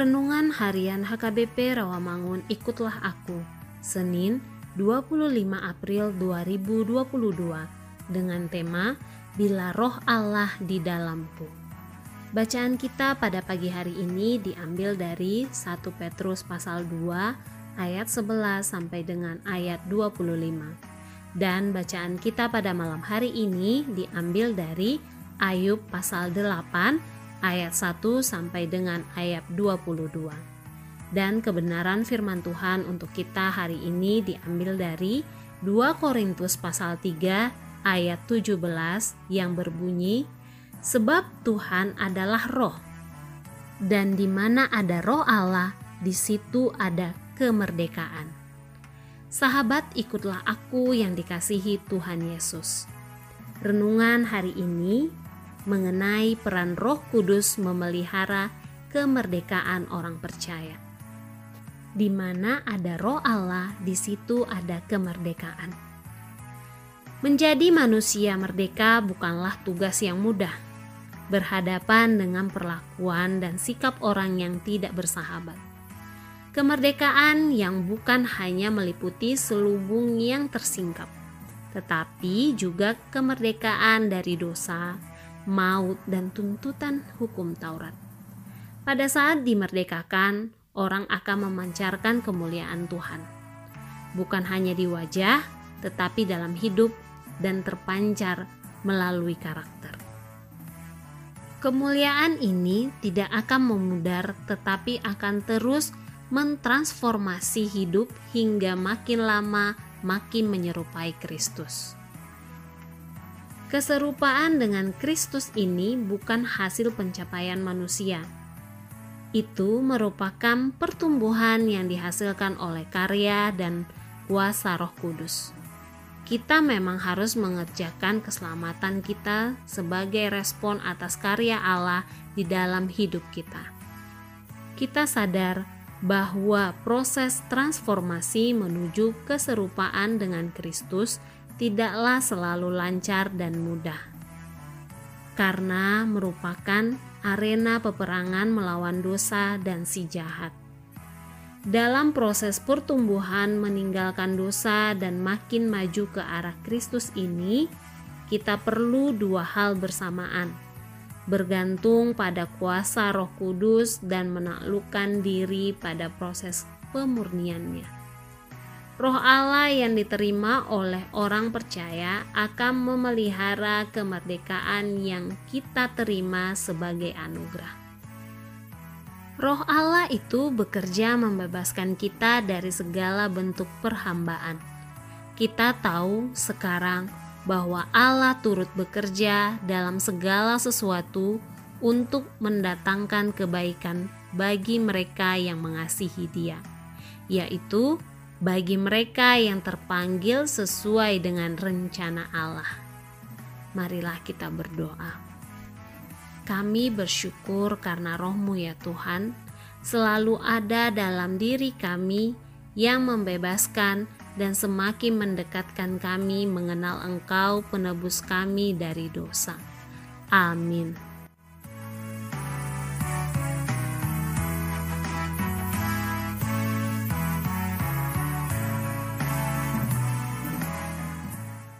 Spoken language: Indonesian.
Renungan Harian HKBP Rawamangun Ikutlah Aku Senin 25 April 2022 dengan tema Bila Roh Allah di Dalamku. Bacaan kita pada pagi hari ini diambil dari 1 Petrus pasal 2 ayat 11 sampai dengan ayat 25 dan bacaan kita pada malam hari ini diambil dari Ayub pasal 8 ayat 1 sampai dengan ayat 22. Dan kebenaran firman Tuhan untuk kita hari ini diambil dari 2 Korintus pasal 3 ayat 17 yang berbunyi sebab Tuhan adalah roh dan di mana ada roh Allah di situ ada kemerdekaan. Sahabat ikutlah aku yang dikasihi Tuhan Yesus. Renungan hari ini mengenai peran Roh Kudus memelihara kemerdekaan orang percaya. Di mana ada Roh Allah, di situ ada kemerdekaan. Menjadi manusia merdeka bukanlah tugas yang mudah. Berhadapan dengan perlakuan dan sikap orang yang tidak bersahabat. Kemerdekaan yang bukan hanya meliputi selubung yang tersingkap, tetapi juga kemerdekaan dari dosa, maut, dan tuntutan hukum Taurat. Pada saat dimerdekakan, orang akan memancarkan kemuliaan Tuhan, bukan hanya di wajah, tetapi dalam hidup dan terpancar melalui karakter. Kemuliaan ini tidak akan memudar, tetapi akan terus mentransformasi hidup hingga makin lama makin menyerupai Kristus. Keserupaan dengan Kristus ini bukan hasil pencapaian manusia. Itu merupakan pertumbuhan yang dihasilkan oleh karya dan kuasa Roh Kudus. Kita memang harus mengerjakan keselamatan kita sebagai respon atas karya Allah di dalam hidup kita. Kita sadar bahwa proses transformasi menuju keserupaan dengan Kristus tidaklah selalu lancar dan mudah, karena merupakan arena peperangan melawan dosa dan si jahat. Dalam proses pertumbuhan meninggalkan dosa dan makin maju ke arah Kristus ini, kita perlu dua hal bersamaan: bergantung pada kuasa Roh Kudus dan menaklukkan diri pada proses pemurniannya. Roh Allah yang diterima oleh orang percaya akan memelihara kemerdekaan yang kita terima sebagai anugerah. Roh Allah itu bekerja membebaskan kita dari segala bentuk perhambaan. Kita tahu sekarang bahwa Allah turut bekerja dalam segala sesuatu untuk mendatangkan kebaikan bagi mereka yang mengasihi Dia, yaitu bagi mereka yang terpanggil sesuai dengan rencana Allah. Marilah kita berdoa. Kami bersyukur karena rohmu ya Tuhan selalu ada dalam diri kami yang membebaskan dan semakin mendekatkan kami mengenal Engkau penebus kami dari dosa. Amin.